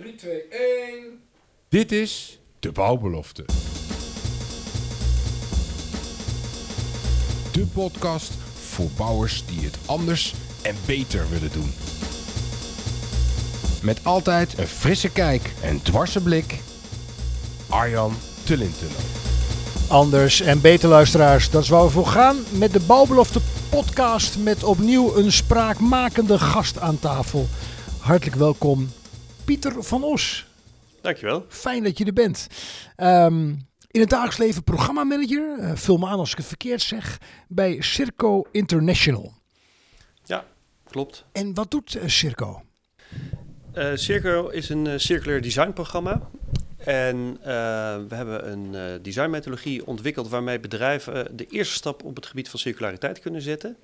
3, 2, 1. Dit is de bouwbelofte. De podcast voor bouwers die het anders en beter willen doen. Met altijd een frisse kijk en dwarse blik. Arjan Tullintunnel. Anders en beter luisteraars, dat is waar we voor gaan met de Bouwbelofte podcast met opnieuw een spraakmakende gast aan tafel. Hartelijk welkom Pieter van Os. Dankjewel. Fijn dat je er bent. Ehm, in het dagelijks leven programmamanager, uh, vul me aan als ik het verkeerd zeg, bij Circo International. Ja, klopt. En wat doet uh, Circo? Uh, Circo is een circulair designprogramma. En we hebben een designmethodologie ontwikkeld waarmee bedrijven de eerste stap op het gebied van circulariteit kunnen zetten.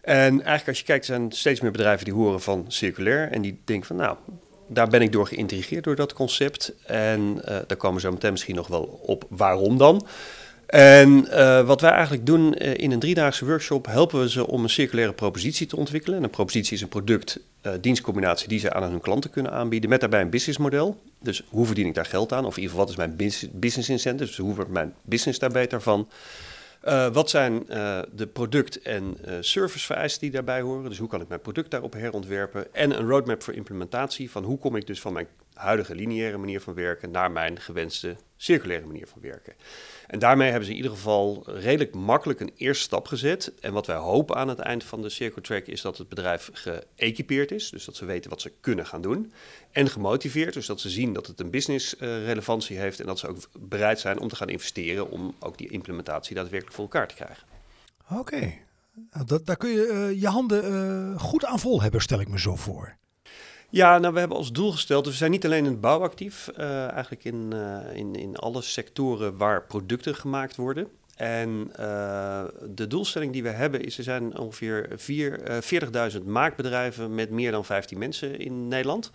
En eigenlijk als je kijkt, zijn steeds meer bedrijven die horen van circulair en die denken van nou, daar ben ik door geïntrigeerd door dat concept. En uh, daar komen we zo meteen misschien nog wel op waarom dan. En uh, wat wij eigenlijk doen uh, in een driedaagse workshop, helpen we ze om een circulaire propositie te ontwikkelen. En een propositie is een product-dienstcombinatie die ze aan hun klanten kunnen aanbieden, met daarbij een businessmodel. Dus hoe verdien ik daar geld aan? Of in ieder geval, wat is mijn business incentive? Dus hoe wordt mijn business daar beter van? Uh, wat zijn uh, de product- en uh, servicevereisten die daarbij horen? Dus hoe kan ik mijn product daarop herontwerpen? En een roadmap voor implementatie van hoe kom ik dus van mijn huidige lineaire manier van werken naar mijn gewenste circulaire manier van werken. En daarmee hebben ze in ieder geval redelijk makkelijk een eerste stap gezet. En wat wij hopen aan het eind van de Circle Track is dat het bedrijf geëquipeerd is. Dus dat ze weten wat ze kunnen gaan doen. En gemotiveerd, dus dat ze zien dat het een business uh, relevantie heeft. En dat ze ook bereid zijn om te gaan investeren om ook die implementatie daadwerkelijk voor elkaar te krijgen. Oké. Nou, daar kun je uh, je handen uh, goed aan vol hebben, stel ik me zo voor. Ja, nou, we hebben als doel gesteld, dus we zijn niet alleen in het bouw actief, uh, eigenlijk in, uh, in, in alle sectoren waar producten gemaakt worden. En uh, de doelstelling die we hebben is, er zijn ongeveer 40.000 maakbedrijven met meer dan 15 mensen in Nederland.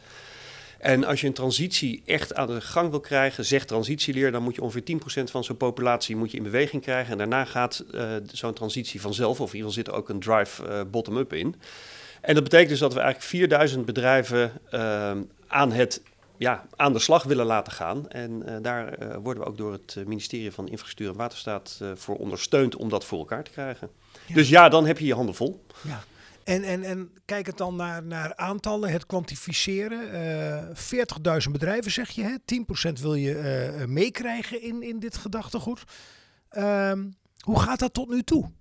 En als je een transitie echt aan de gang wil krijgen, zegt transitieleer, dan moet je ongeveer 10% van zo'n populatie moet je in beweging krijgen. En daarna gaat zo'n transitie vanzelf, of in ieder geval zit er ook een drive bottom-up in. En dat betekent dus dat we eigenlijk 4000 bedrijven uh, aan, het, ja, aan de slag willen laten gaan. En uh, daar uh, worden we ook door het ministerie van Infrastructuur en Waterstaat voor ondersteund om dat voor elkaar te krijgen. Ja. Dus ja, dan heb je je handen vol. Ja. En, en, en kijk het dan naar, naar aantallen, het kwantificeren. 40.000 bedrijven zeg je, hè? 10% wil je meekrijgen in, in dit gedachtegoed. Ehm, hoe gaat dat tot nu toe?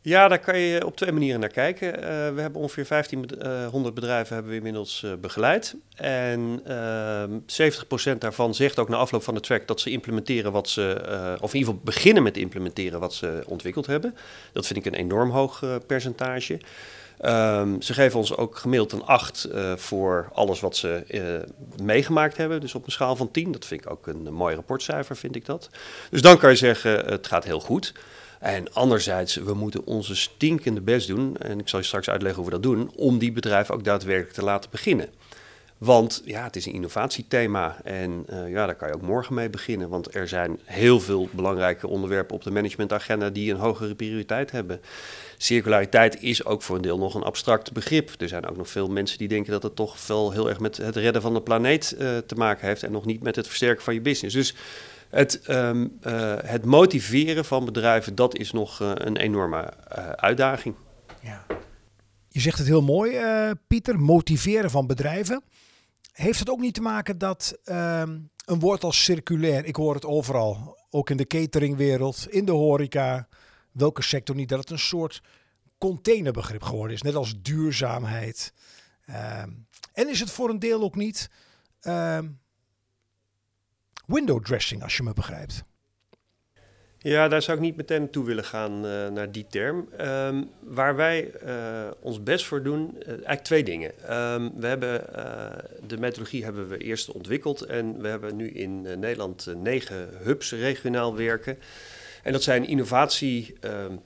Ja, daar kan je op twee manieren naar kijken. Uh, we hebben ongeveer 1500 bedrijven hebben we inmiddels uh, begeleid. En uh, 70% daarvan zegt ook na afloop van de track dat ze implementeren wat ze, of in ieder geval beginnen met implementeren wat ze ontwikkeld hebben. Dat vind ik een enorm hoog percentage. Um, ze geven ons ook gemiddeld een 8 uh, voor alles wat ze meegemaakt hebben. Dus op een schaal van 10. Dat vind ik ook een mooi rapportcijfer, vind ik dat. Dus dan kan je zeggen, het gaat heel goed. En anderzijds, we moeten onze stinkende best doen, en ik zal je straks uitleggen hoe we dat doen, om die bedrijven ook daadwerkelijk te laten beginnen. Want ja, het is een innovatiethema en uh, ja, daar kan je ook morgen mee beginnen. Want er zijn heel veel belangrijke onderwerpen op de managementagenda die een hogere prioriteit hebben. Circulariteit is ook voor een deel nog een abstract begrip. Er zijn ook nog veel mensen die denken dat het toch wel heel erg met het redden van de planeet uh, te maken heeft en nog niet met het versterken van je business. Dus het, um, uh, het motiveren van bedrijven, dat is nog uh, een enorme uh, uitdaging. Ja. Je zegt het heel mooi, Pieter, motiveren van bedrijven. Heeft het ook niet te maken dat um, een woord als circulair, ik hoor het overal, ook in de cateringwereld, in de horeca, welke sector niet, dat het een soort containerbegrip geworden is, net als duurzaamheid. Um, en is het voor een deel ook niet window dressing, als je me begrijpt. Ja, daar zou ik niet meteen naartoe willen gaan uh, naar die term. Um, waar wij uh, ons best voor doen, uh, eigenlijk twee dingen. Um, we hebben de methodologie hebben we eerst ontwikkeld en we hebben nu in Nederland negen hubs regionaal werken. En dat zijn innovatie. Um,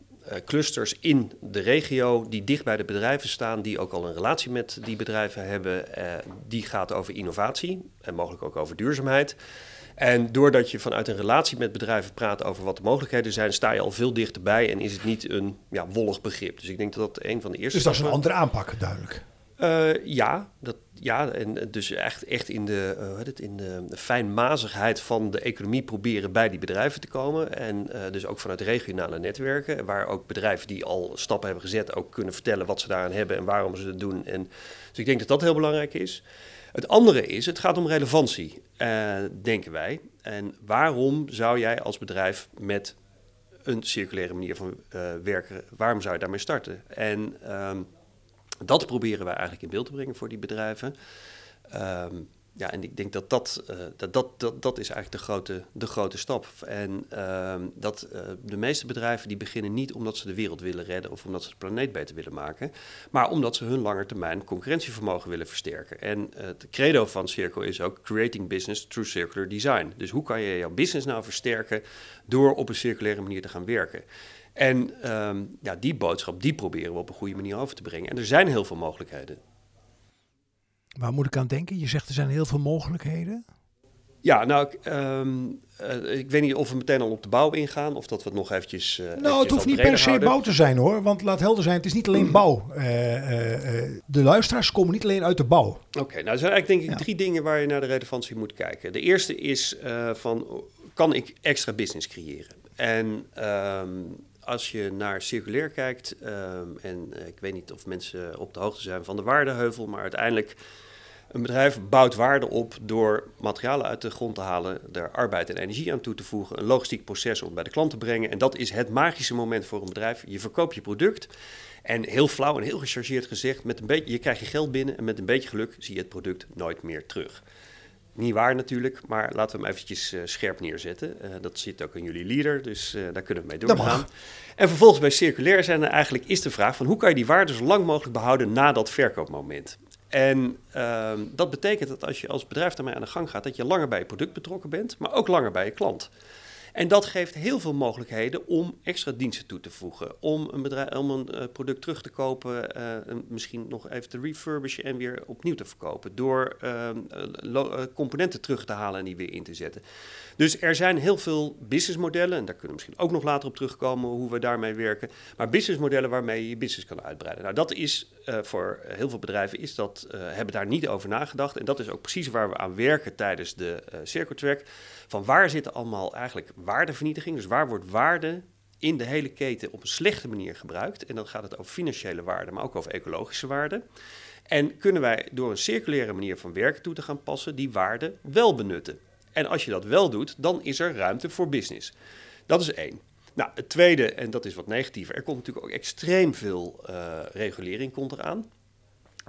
clusters in de regio die dicht bij de bedrijven staan, die ook al een relatie met die bedrijven hebben. die gaat over innovatie en mogelijk ook over duurzaamheid. En doordat je vanuit een relatie met bedrijven praat over wat de mogelijkheden zijn, sta je al veel dichterbij en is het niet een ja, wollig begrip. Dus ik denk dat dat een van de eerste. Dus dat is een andere aanpak, duidelijk. Uh, ja, dat, ja, en dus echt, echt in, de, uh, het, in de fijnmazigheid van de economie proberen bij die bedrijven te komen. En dus ook vanuit regionale netwerken, waar ook bedrijven die al stappen hebben gezet ook kunnen vertellen wat ze daaraan hebben en waarom ze het doen. En, dus ik denk dat dat heel belangrijk is. Het andere is, het gaat om relevantie, denken wij. En waarom zou jij als bedrijf met een circulaire manier van werken, waarom zou je daarmee starten? En... Um, dat proberen wij eigenlijk in beeld te brengen voor die bedrijven. Um, ja, en ik denk dat dat, uh, dat, dat, dat, dat is eigenlijk de grote, de grote stap. En uh, dat uh, de meeste bedrijven die beginnen niet omdat ze de wereld willen redden of omdat ze de planeet beter willen maken, maar omdat ze hun langetermijn concurrentievermogen willen versterken. En het credo van Circle is ook creating business through circular design. Dus hoe kan je jouw business nou versterken door op een circulaire manier te gaan werken? En um, ja, die boodschap, die proberen we op een goede manier over te brengen. En er zijn heel veel mogelijkheden. Waar moet ik aan denken? Je zegt er zijn heel veel mogelijkheden. Ja, nou, um, uh, ik weet niet of we meteen al op de bouw ingaan of dat we het nog eventjes. Uh, nou, eventjes het hoeft niet per se houden. bouw te zijn hoor. Want laat helder zijn, het is niet alleen bouw. Uh, de luisteraars komen niet alleen uit de bouw. Oké, okay, nou, er zijn eigenlijk denk ik ja. drie dingen waar je naar de relevantie moet kijken. De eerste is van, kan ik extra business creëren? En um, als je naar circulair kijkt, um, en uh, ik weet niet of mensen op de hoogte zijn van de waardeheuvel, maar uiteindelijk een bedrijf bouwt waarde op door materialen uit de grond te halen, er arbeid en energie aan toe te voegen, een logistiek proces om bij de klant te brengen. En dat is het magische moment voor een bedrijf. Je verkoopt je product en heel flauw en heel gechargeerd gezegd, met een beetje, je krijgt je geld binnen en met een beetje geluk zie je het product nooit meer terug. Niet waar natuurlijk, maar laten we hem eventjes uh, scherp neerzetten. Uh, dat zit ook in jullie leader, dus uh, daar kunnen we mee doorgaan. En vervolgens bij circulair zijn er eigenlijk is de vraag van hoe kan je die waarde zo lang mogelijk behouden na dat verkoopmoment. En uh, dat betekent dat als je als bedrijf daarmee aan de gang gaat, dat je langer bij je product betrokken bent, maar ook langer bij je klant. En dat geeft heel veel mogelijkheden om extra diensten toe te voegen. Om een, bedrijf, om een uh, product terug te kopen, uh, misschien nog even te refurbishen en weer opnieuw te verkopen. Door uh, componenten terug te halen en die weer in te zetten. Dus er zijn heel veel businessmodellen, en daar kunnen we misschien ook nog later op terugkomen hoe we daarmee werken. Maar businessmodellen waarmee je je business kan uitbreiden. Nou, dat is voor heel veel bedrijven is dat, hebben daar niet over nagedacht. En dat is ook precies waar we aan werken tijdens de Circle Track. Van waar zitten allemaal eigenlijk waardevernietiging. Dus waar wordt waarde in de hele keten op een slechte manier gebruikt. En dan gaat het over financiële waarde, maar ook over ecologische waarde. En kunnen wij door een circulaire manier van werken toe te gaan passen, die waarde wel benutten. En als je dat wel doet, dan is er ruimte voor business. Dat is één. Nou, het tweede, en dat is wat negatiever, er komt natuurlijk ook extreem veel uh, regulering komt eraan.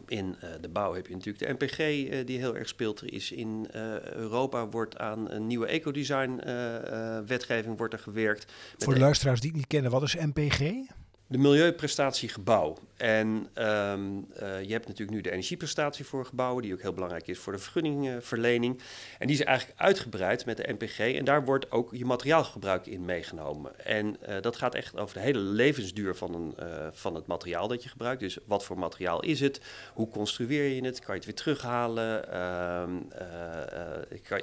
In uh, de bouw heb je natuurlijk de NPG uh, die heel erg speelt. Er is in Europa wordt aan een nieuwe ecodesign wetgeving wordt er gewerkt. Voor de luisteraars die het niet kennen, wat is NPG? De milieuprestatiegebouw. En um, uh, je hebt natuurlijk nu de energieprestatie voor gebouwen, die ook heel belangrijk is voor de vergunningverlening. En die is eigenlijk uitgebreid met de NPG. En daar wordt ook je materiaalgebruik in meegenomen. En uh, dat gaat echt over de hele levensduur van, een, uh, van het materiaal dat je gebruikt. Dus wat voor materiaal is het? Hoe construeer je het? Kan je het weer terughalen?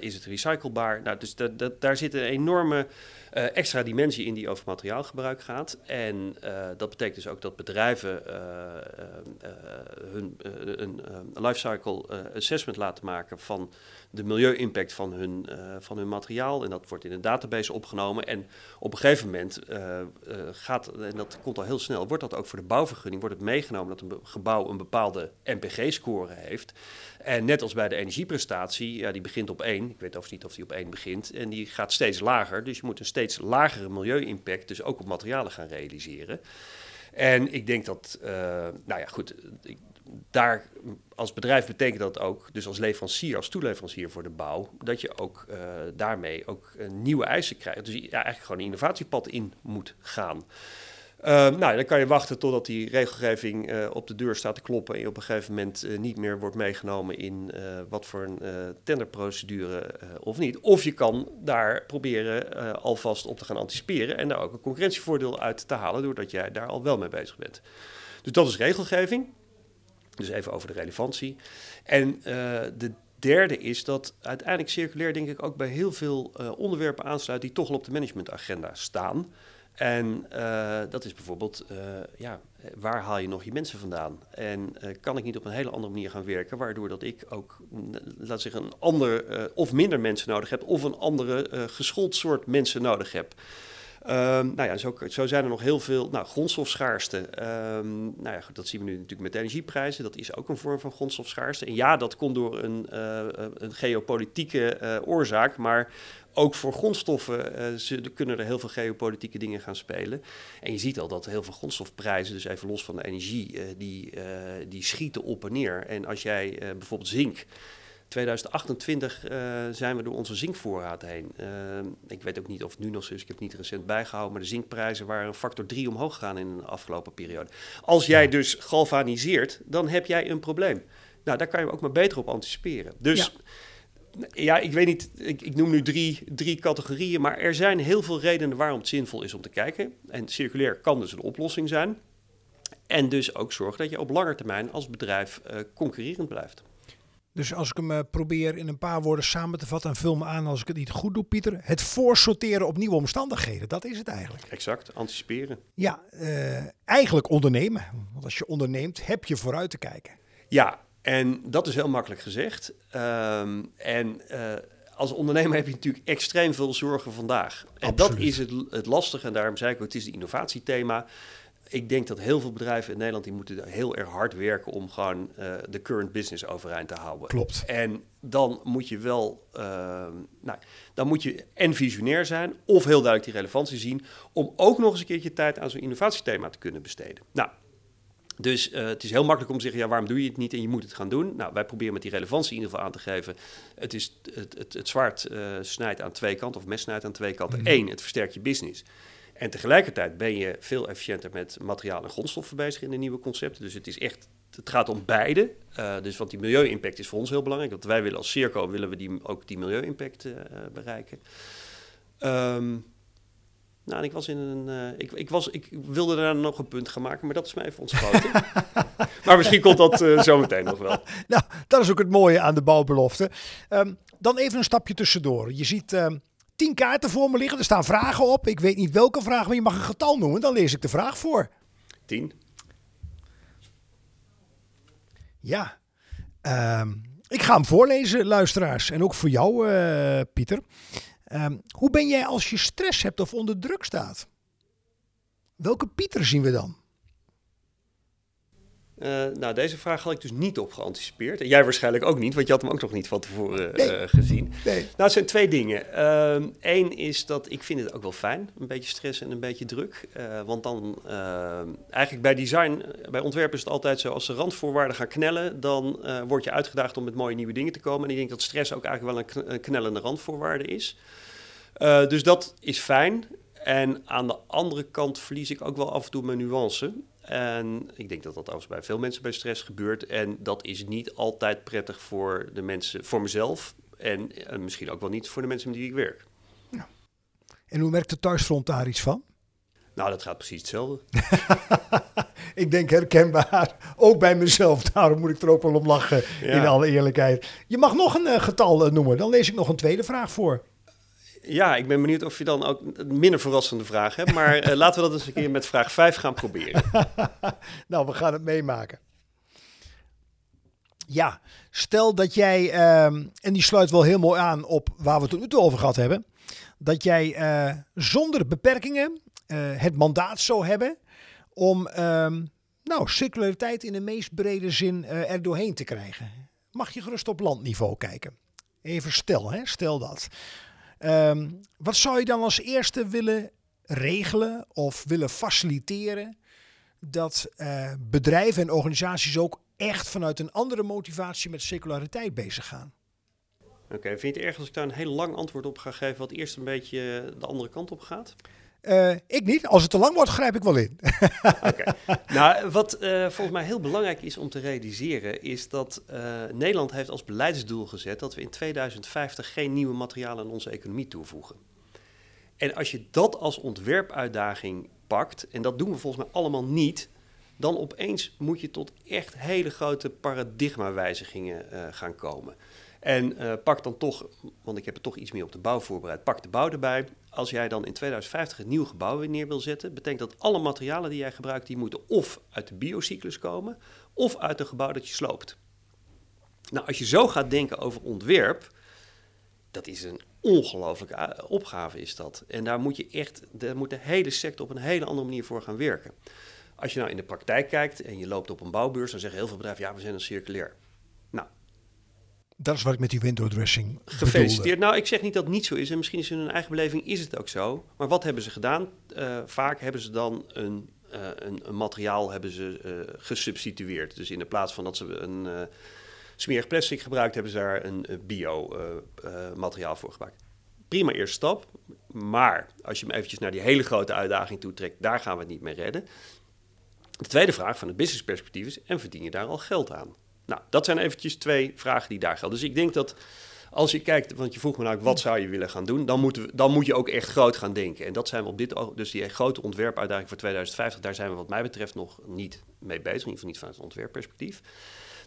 is het recyclebaar? Nou, dus dat, daar zit een enorme extra dimensie in die over materiaalgebruik gaat. En dat betekent dus ook dat bedrijven uh, hun een lifecycle assessment laten maken van de milieu-impact van hun, van hun materiaal. En dat wordt in een database opgenomen. En op een gegeven moment gaat, en dat komt al heel snel, wordt dat ook voor de bouwvergunning, wordt het meegenomen dat een gebouw een bepaalde NPG-score heeft. En net als bij de energieprestatie, ja, die begint op 1. Ik weet overigens niet of die op 1 begint. En die gaat steeds lager. Dus je moet een steeds lagere milieu-impact, dus ook op materialen gaan realiseren. En ik denk dat, uh, nou ja, goed, daar als bedrijf betekent dat ook, dus als leverancier, als toeleverancier voor de bouw, dat je ook uh, daarmee ook uh, nieuwe eisen krijgt. Dus ja, eigenlijk gewoon een innovatiepad in moet gaan. Uh, nou, dan kan je wachten totdat die regelgeving uh, op de deur staat te kloppen en je op een gegeven moment uh, niet meer wordt meegenomen in wat voor een tenderprocedure of niet. Of je kan daar proberen alvast op te gaan anticiperen en daar ook een concurrentievoordeel uit te halen doordat jij daar al wel mee bezig bent. Dus dat is regelgeving. Dus even over de relevantie. En de derde is dat uiteindelijk circulair denk ik ook bij heel veel onderwerpen aansluit die toch al op de managementagenda staan. En uh, dat is bijvoorbeeld uh, ja, waar haal je nog je mensen vandaan? En kan ik niet op een hele andere manier gaan werken, waardoor dat ik ook, laat zeggen, een ander of minder mensen nodig heb, of een andere geschoold soort mensen nodig heb. Um, nou ja, zo, zo, zijn er nog heel veel. Nou, grondstofschaarste. Um, nou ja, dat zien we nu natuurlijk met energieprijzen. Dat is ook een vorm van grondstofschaarste. En ja, dat komt door een, een geopolitieke oorzaak. Maar ook voor grondstoffen uh, ze, kunnen er heel veel geopolitieke dingen gaan spelen. En je ziet al dat heel veel grondstofprijzen, dus even los van de energie, die, die schieten op en neer. En als jij bijvoorbeeld zink 2028 uh, zijn we door onze zinkvoorraad heen. Uh, ik weet ook niet of het nu nog zo is, ik heb het niet recent bijgehouden, maar de zinkprijzen waren een factor 3 omhoog gegaan in de afgelopen periode. Als jij dus galvaniseert, dan heb jij een probleem. Nou, daar kan je ook maar beter op anticiperen. Dus ja, ja ik weet niet, ik, ik, noem nu drie, drie categorieën, maar er zijn heel veel redenen waarom het zinvol is om te kijken. En circulair kan dus een oplossing zijn. En dus ook zorgen dat je op lange termijn als bedrijf uh, concurrerend blijft. Dus als ik hem uh, probeer in een paar woorden samen te vatten en vul me aan als ik het niet goed doe, Pieter. Het voorsorteren op nieuwe omstandigheden, dat is het eigenlijk. Exact, anticiperen. Ja, uh, eigenlijk ondernemen. Want als je onderneemt, heb je vooruit te kijken. Ja, en dat is heel makkelijk gezegd. Um, en uh, als ondernemer heb je natuurlijk extreem veel zorgen vandaag. En Absoluut. dat is het, het lastige. En daarom zei ik ook, het is het innovatiethema ik denk dat heel veel bedrijven in Nederland die moeten heel erg hard werken om gewoon uh, de current business overeind te houden. Klopt. En dan moet je wel, uh, nou, dan moet je en visionair zijn of heel duidelijk die relevantie zien om ook nog eens een keertje tijd aan zo'n innovatiethema te kunnen besteden. Nou, dus uh, het is heel makkelijk om te zeggen, ja, waarom doe je het niet en je moet het gaan doen? Nou, wij proberen met die relevantie in ieder geval aan te geven. Het, is, het, het, het zwaard snijdt aan twee kanten, of mes snijdt aan twee kanten. Mm -hmm. Eén, het versterkt je business. En tegelijkertijd ben je veel efficiënter met materiaal en grondstoffen bezig in de nieuwe concepten. Dus het is echt, het gaat om beide. Uh, dus want die milieu-impact is voor ons heel belangrijk. Want wij willen als Circo willen we die, ook die milieu-impact bereiken. Um, nou, ik was in een. Uh, ik, ik, was, ik wilde daar nog een punt gaan maken, maar dat is mij even ontschoten. maar misschien komt dat uh, zo meteen nog wel. Nou, dat is ook het mooie aan de bouwbelofte. Um, dan even een stapje tussendoor. Je ziet. Um, tien kaarten voor me liggen. Er staan vragen op. Ik weet niet welke vraag, maar je mag een getal noemen. Dan lees ik de vraag voor. Tien. Ja. Um, ik ga hem voorlezen, luisteraars. En ook voor jou, uh, Pieter. Um, hoe ben jij als je stress hebt of onder druk staat? Welke Pieter zien we dan? Uh, nou, deze vraag had ik dus niet op geanticipeerd. En jij waarschijnlijk ook niet, want je had hem ook nog niet van tevoren nee. uh, gezien. Nee. Nou, het zijn twee dingen. Eén uh, is dat ik vind het ook wel fijn, een beetje stress en een beetje druk. Uh, want dan, eigenlijk bij design, bij ontwerpen is het altijd zo, als de randvoorwaarden gaan knellen, dan word je uitgedaagd om met mooie nieuwe dingen te komen. En ik denk dat stress ook eigenlijk wel een, een knellende randvoorwaarde is. dus dat is fijn. En aan de andere kant verlies ik ook wel af en toe mijn nuance. En ik denk dat dat overigens bij veel mensen bij stress gebeurt. En dat is niet altijd prettig voor de mensen, voor mezelf. En, en misschien ook wel niet voor de mensen met wie ik werk. Ja. En hoe merkt de thuisfront daar iets van? Nou, dat gaat precies hetzelfde. ik denk herkenbaar, ook bij mezelf. Daarom moet ik er ook wel om lachen, ja. in alle eerlijkheid. Je mag nog een uh, getal uh, noemen, dan lees ik nog een tweede vraag voor. Ja, ik ben benieuwd of je dan ook een minder verrassende vraag hebt. Maar uh, laten we dat eens een keer met vraag 5 gaan proberen. nou, we gaan het meemaken. Ja, stel dat jij, uh, en die sluit wel heel mooi aan op waar we het nu over gehad hebben. Dat jij uh, zonder beperkingen uh, het mandaat zou hebben om ehm, nou, circulariteit in de meest brede zin er doorheen te krijgen. Mag je gerust op landniveau kijken. Even stel, hè? stel dat. Um, wat zou je dan als eerste willen regelen of willen faciliteren dat uh, bedrijven en organisaties ook echt vanuit een andere motivatie met circulariteit bezig gaan? Oké, vind je het erg als ik daar een heel lang antwoord op ga geven, wat eerst een beetje de andere kant op gaat? Uh, ik niet. Als het te lang wordt, grijp ik wel in. okay. Nou, wat uh, volgens mij heel belangrijk is om te realiseren, is dat uh, Nederland heeft als beleidsdoel gezet dat we in 2050 geen nieuwe materialen aan onze economie toevoegen. En als je dat als ontwerpuitdaging pakt, en dat doen we volgens mij allemaal niet, dan opeens moet je tot echt hele grote paradigmawijzigingen gaan komen. En pak dan toch, want ik heb er toch iets meer op de bouw voorbereid, pak de bouw erbij. Als jij dan in 2050 een nieuw gebouw weer neer wil zetten, betekent dat alle materialen die jij gebruikt, die moeten of uit de biocyclus komen, of uit een gebouw dat je sloopt. Nou, als je zo gaat denken over ontwerp, dat is een ongelooflijke eh, opgave is dat. En daar moet je echt, daar moet de hele sector op een hele andere manier voor gaan werken. Als je nou in de praktijk kijkt en je loopt op een bouwbeurs, dan zeggen heel veel bedrijven, ja, we zijn een circulair. Dat is wat ik met die window dressing Gefeliciteerd. Nou, ik zeg niet dat het niet zo is. En misschien is in hun eigen beleving is het ook zo. Maar wat hebben ze gedaan? Uh, vaak hebben ze dan een, uh, een, een, materiaal hebben ze, uh, gesubstitueerd. Dus in de plaats van dat ze een smerig plastic gebruikt, hebben ze daar een bio-materiaal voor gebruikt. Prima eerste stap. Maar als je hem eventjes naar die hele grote uitdaging toe trekt, daar gaan we het niet mee redden. De tweede vraag van het businessperspectief is: en verdien je daar al geld aan? Nou, dat zijn eventjes twee vragen die daar gelden. Dus ik denk dat als je kijkt, want je vroeg me nou, wat zou je willen gaan doen? Dan, moeten dan moet je ook echt groot gaan denken. En dat zijn we op dit dus die grote ontwerpuitdaging voor 2050, daar zijn we wat mij betreft nog niet mee bezig. In ieder niet vanuit het ontwerpperspectief.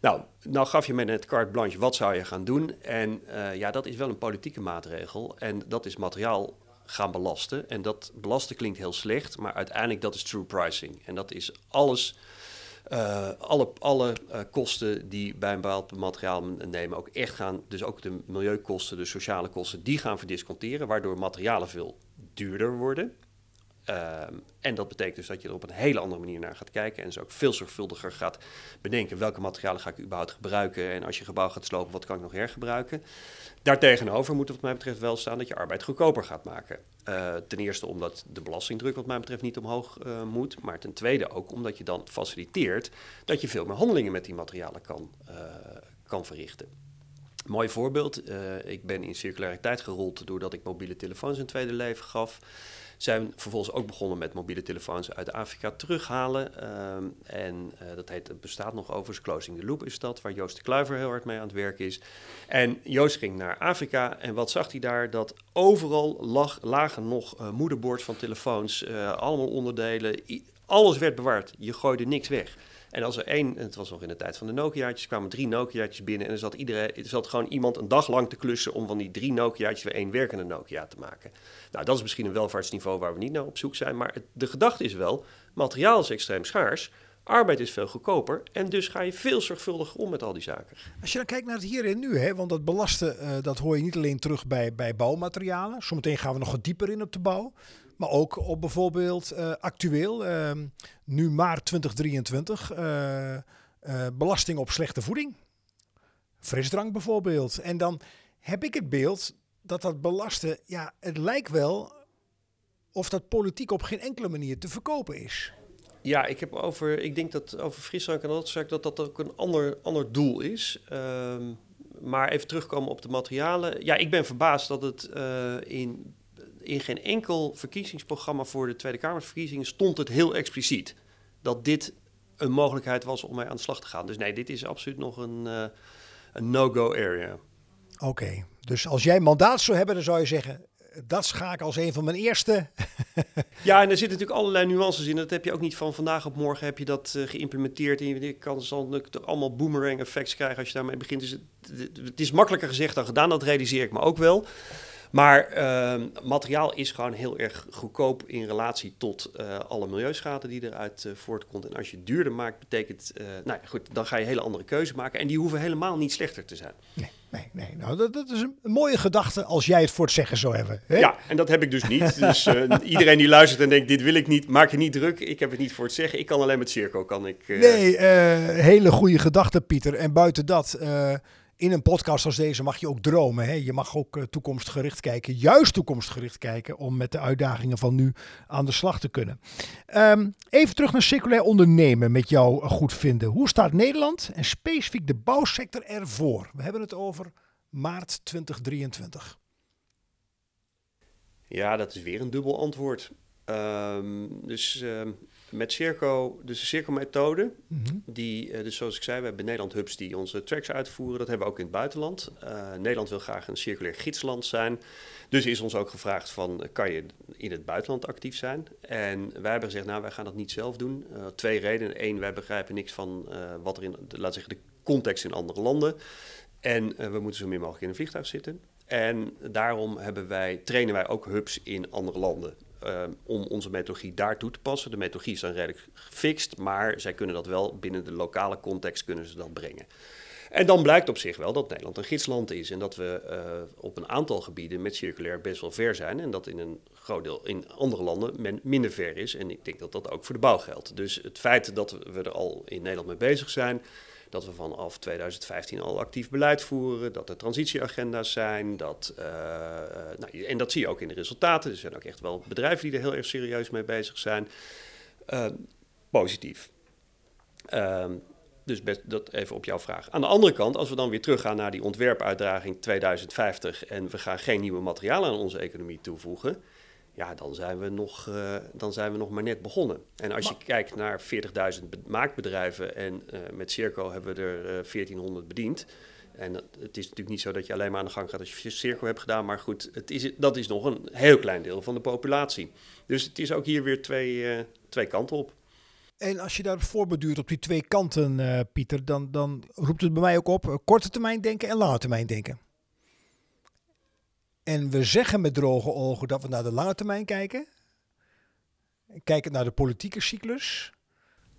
Nou, nou gaf je me net carte blanche, wat zou je gaan doen? En uh, ja, dat is wel een politieke maatregel. En dat is materiaal gaan belasten. En dat belasten klinkt heel slecht, maar uiteindelijk dat is true pricing. En dat is alles uh, alle, alle uh, kosten die bij een bepaald materiaal nemen ook echt gaan, dus ook de milieukosten, de sociale kosten, die gaan verdisconteren, waardoor materialen veel duurder worden. Ehm, en dat betekent dus dat je er op een hele andere manier naar gaat kijken en dus ook veel zorgvuldiger gaat bedenken welke materialen ga ik überhaupt gebruiken en als je gebouw gaat slopen, wat kan ik nog hergebruiken. Daartegenover moet het wat mij betreft wel staan dat je arbeid goedkoper gaat maken. Uh, ten eerste omdat de belastingdruk wat mij betreft niet omhoog uh, moet, maar ten tweede ook omdat je dan faciliteert dat je veel meer handelingen met die materialen kan, uh, kan verrichten. Mooi voorbeeld, ik ben in circulariteit gerold doordat ik mobiele telefoons een tweede leven gaf zijn vervolgens ook begonnen met mobiele telefoons uit Afrika terughalen. Um, en uh, dat heet, het bestaat nog overigens, Closing the Loop is dat, waar Joost de Kluiver heel hard mee aan het werk is. En Joost ging naar Afrika en wat zag hij daar? Dat overal lag, lagen nog uh, moederboards van telefoons, uh, allemaal onderdelen, alles werd bewaard. Je gooide niks weg. En als er één, het was nog in de tijd van de Nokia's, kwamen drie Nokia's binnen en er zat, iedereen, er zat gewoon iemand een dag lang te klussen om van die drie Nokia's weer één werkende Nokia te maken. Nou, dat is misschien een welvaartsniveau waar we niet naar op zoek zijn, maar het, de gedachte is wel, materiaal is extreem schaars, Arbeid is veel goedkoper en dus ga je veel zorgvuldiger om met al die zaken. Als je dan kijkt naar het hier en nu, hè, want dat belasten uh, dat hoor je niet alleen terug bij, bij bouwmaterialen. Zometeen gaan we nog wat dieper in op de bouw. Maar ook op bijvoorbeeld uh, actueel, uh, nu maart 2023, uh, belasting op slechte voeding. Frisdrank bijvoorbeeld. En dan heb ik het beeld dat dat belasten, ja, het lijkt wel of dat politiek op geen enkele manier te verkopen is. Ja, ik heb over, ik denk dat over frisdrank en dat soort dat dat ook een ander, ander doel is. Uh, maar even terugkomen op de materialen. Ja, ik ben verbaasd dat het in in geen enkel verkiezingsprogramma voor de Tweede Kamerverkiezingen stond het heel expliciet dat dit een mogelijkheid was om mee aan de slag te gaan. Dus nee, dit is absoluut nog een, uh, een no-go area. Oké, okay. dus als jij mandaat zou hebben, dan zou je zeggen, dat schaak als een van mijn eerste. ja, en er zitten natuurlijk allerlei nuances in. Dat heb je ook niet van vandaag op morgen heb je dat uh, geïmplementeerd. En je kan dan allemaal boomerang effects krijgen als je daarmee begint. Dus het, het, is makkelijker gezegd dan gedaan, dat realiseer ik me ook wel. Maar uh, materiaal is gewoon heel erg goedkoop in relatie tot uh, alle milieuschade die eruit uh, voortkomt. En als je het duurder maakt, betekent, uh, nou ja, goed, dan ga je hele andere keuze maken. En die hoeven helemaal niet slechter te zijn. Nee, nee, nee. Nou, dat, dat is een mooie gedachte als jij het voor het zeggen zou hebben. Hè? Ja, en dat heb ik dus niet. dus iedereen die luistert en denkt, dit wil ik niet, maak je niet druk. Ik heb het niet voor het zeggen. Ik kan alleen met Circo, kan ik... Nee, hele goede gedachte, Pieter. En buiten dat in een podcast als deze mag je ook dromen. Hè? Je mag ook uh, toekomstgericht kijken, juist toekomstgericht kijken, om met de uitdagingen van nu aan de slag te kunnen. Um, even terug naar circulair ondernemen met jou goed vinden. Hoe staat Nederland en specifiek de bouwsector ervoor? We hebben het over maart 2023. Ja, dat is weer een dubbel antwoord. Ehm, dus ehm, met Circo, dus de Circo-methode, Mhm. die, eh, dus zoals ik zei, we hebben Nederland hubs die onze tracks uitvoeren. Dat hebben we ook in het buitenland. Eh, Nederland wil graag een circulair gidsland zijn. Dus is ons ook gevraagd van, eh, kan je in het buitenland actief zijn? En wij hebben gezegd, nou, wij gaan dat niet zelf doen. Twee redenen. Eén, wij begrijpen niks van wat er in, de, laat zeggen, de context in andere landen. En we moeten zo min mogelijk in een vliegtuig zitten. En daarom hebben wij, trainen wij ook hubs in andere landen. Eh, om onze methodologie daar toe te passen. De methodologie is dan redelijk gefixt, maar zij kunnen dat wel binnen de lokale context kunnen ze dat brengen. En dan blijkt op zich wel dat Nederland een gidsland is en dat we eh, op een aantal gebieden met circulair best wel ver zijn en dat in een groot deel in andere landen men minder ver is. En ik denk dat dat ook voor de bouw geldt. Dus het feit dat we er al in Nederland mee bezig zijn, dat we vanaf 2015 al actief beleid voeren, dat er transitieagenda's zijn, dat, eh, eh, nou, en dat zie je ook in de resultaten. Er zijn ook echt wel bedrijven die er heel erg serieus mee bezig zijn. Eh, positief. Ehm, dus best, dat even op jouw vraag. Aan de andere kant, als we dan weer teruggaan naar die ontwerpuitdaging 2050 en we gaan geen nieuwe materialen aan onze economie toevoegen, ja, dan zijn we nog, eh, dan zijn we nog maar net begonnen. En als je kijkt naar 40.000 be- maakbedrijven en eh, met Circo hebben we er eh 1400 bediend. En het is natuurlijk niet zo dat je alleen maar aan de gang gaat als je Circo hebt gedaan, maar goed, het is, dat is nog een heel klein deel van de populatie. Dus het is ook hier weer twee, eh, twee kanten op. En als je daar voorbeduurt op die twee kanten, eh, Pieter, dan, dan roept het bij mij ook op eh, korte termijn denken en lange termijn denken. En we zeggen met droge ogen dat we naar de lange termijn kijken. Kijken naar de politieke cyclus.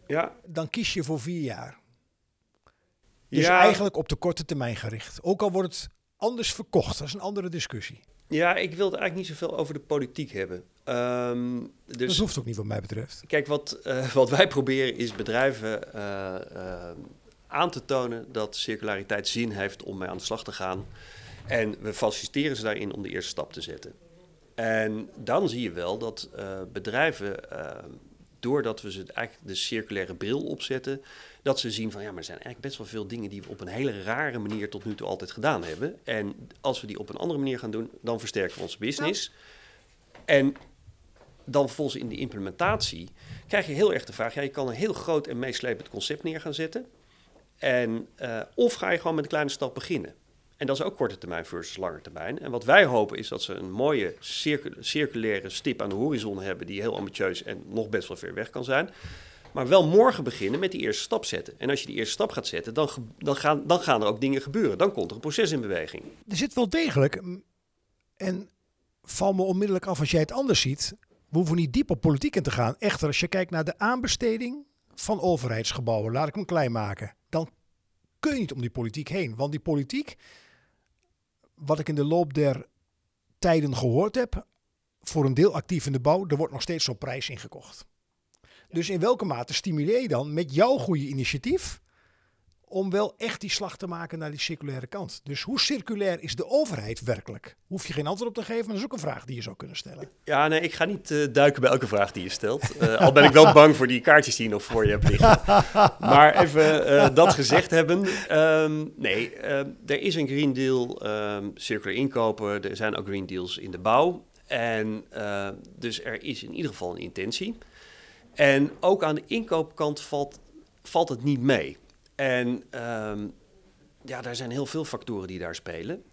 Ja, Dan kies je voor vier jaar. Dus ja, eigenlijk op de korte termijn gericht. Ook al wordt het anders verkocht. Dat is een andere discussie. ja, ik wilde eigenlijk niet zoveel over de politiek hebben. Ehm, dat dus hoeft ook niet wat mij betreft. Kijk, wat, eh, wat wij proberen is bedrijven eh, eh, aan te tonen dat circulariteit zin heeft om mee aan de slag te gaan. En we faciliteren ze daarin om de eerste stap te zetten. En dan zie je wel dat eh, bedrijven, eh, doordat we ze eigenlijk de circulaire bril opzetten, dat ze zien van ja, maar er zijn eigenlijk best wel veel dingen die we op een hele rare manier tot nu toe altijd gedaan hebben. En als we die op een andere manier gaan doen, dan versterken we onze business. En dan volgens in de implementatie krijg je heel erg de vraag: ja, je kan een heel groot en meeslepend concept neer gaan zetten. En, eh, of ga je gewoon met een kleine stap beginnen? En dat is ook korte termijn versus lange termijn. En wat wij hopen is dat ze een mooie circu- circulaire stip aan de horizon hebben, die heel ambitieus en nog best wel ver weg kan zijn. Maar wel morgen beginnen met die eerste stap zetten. En als je die eerste stap gaat zetten, dan, dan, gaan, dan gaan er ook dingen gebeuren. Dan komt er een proces in beweging. Er zit wel degelijk, en val me onmiddellijk af als jij het anders ziet. We hoeven niet diep op politiek in te gaan. Echter, als je kijkt naar de aanbesteding van overheidsgebouwen, laat ik hem klein maken. Dan kun je niet om die politiek heen. Want die politiek, wat ik in de loop der tijden gehoord heb, voor een deel actief in de bouw, er wordt nog steeds op prijs ingekocht. Dus in welke mate stimuleer je dan met jouw goede initiatief om wel echt die slag te maken naar die circulaire kant. Dus hoe circulair is de overheid werkelijk? Hoef je geen antwoord op te geven, maar dat is ook een vraag die je zou kunnen stellen. Ja, nee, ik ga niet eh, duiken bij elke vraag die je stelt. Eh, al ben ik wel bang voor die kaartjes die je nog voor je hebt liggen. maar even eh, dat gezegd hebben. ehm, nee, er is een Green Deal ehm circulair inkopen. Er zijn ook Green Deals in de bouw. En dus er is in ieder geval een intentie. En ook aan de inkoopkant valt, valt het niet mee. En ehm, ja, daar zijn heel veel factoren die daar spelen.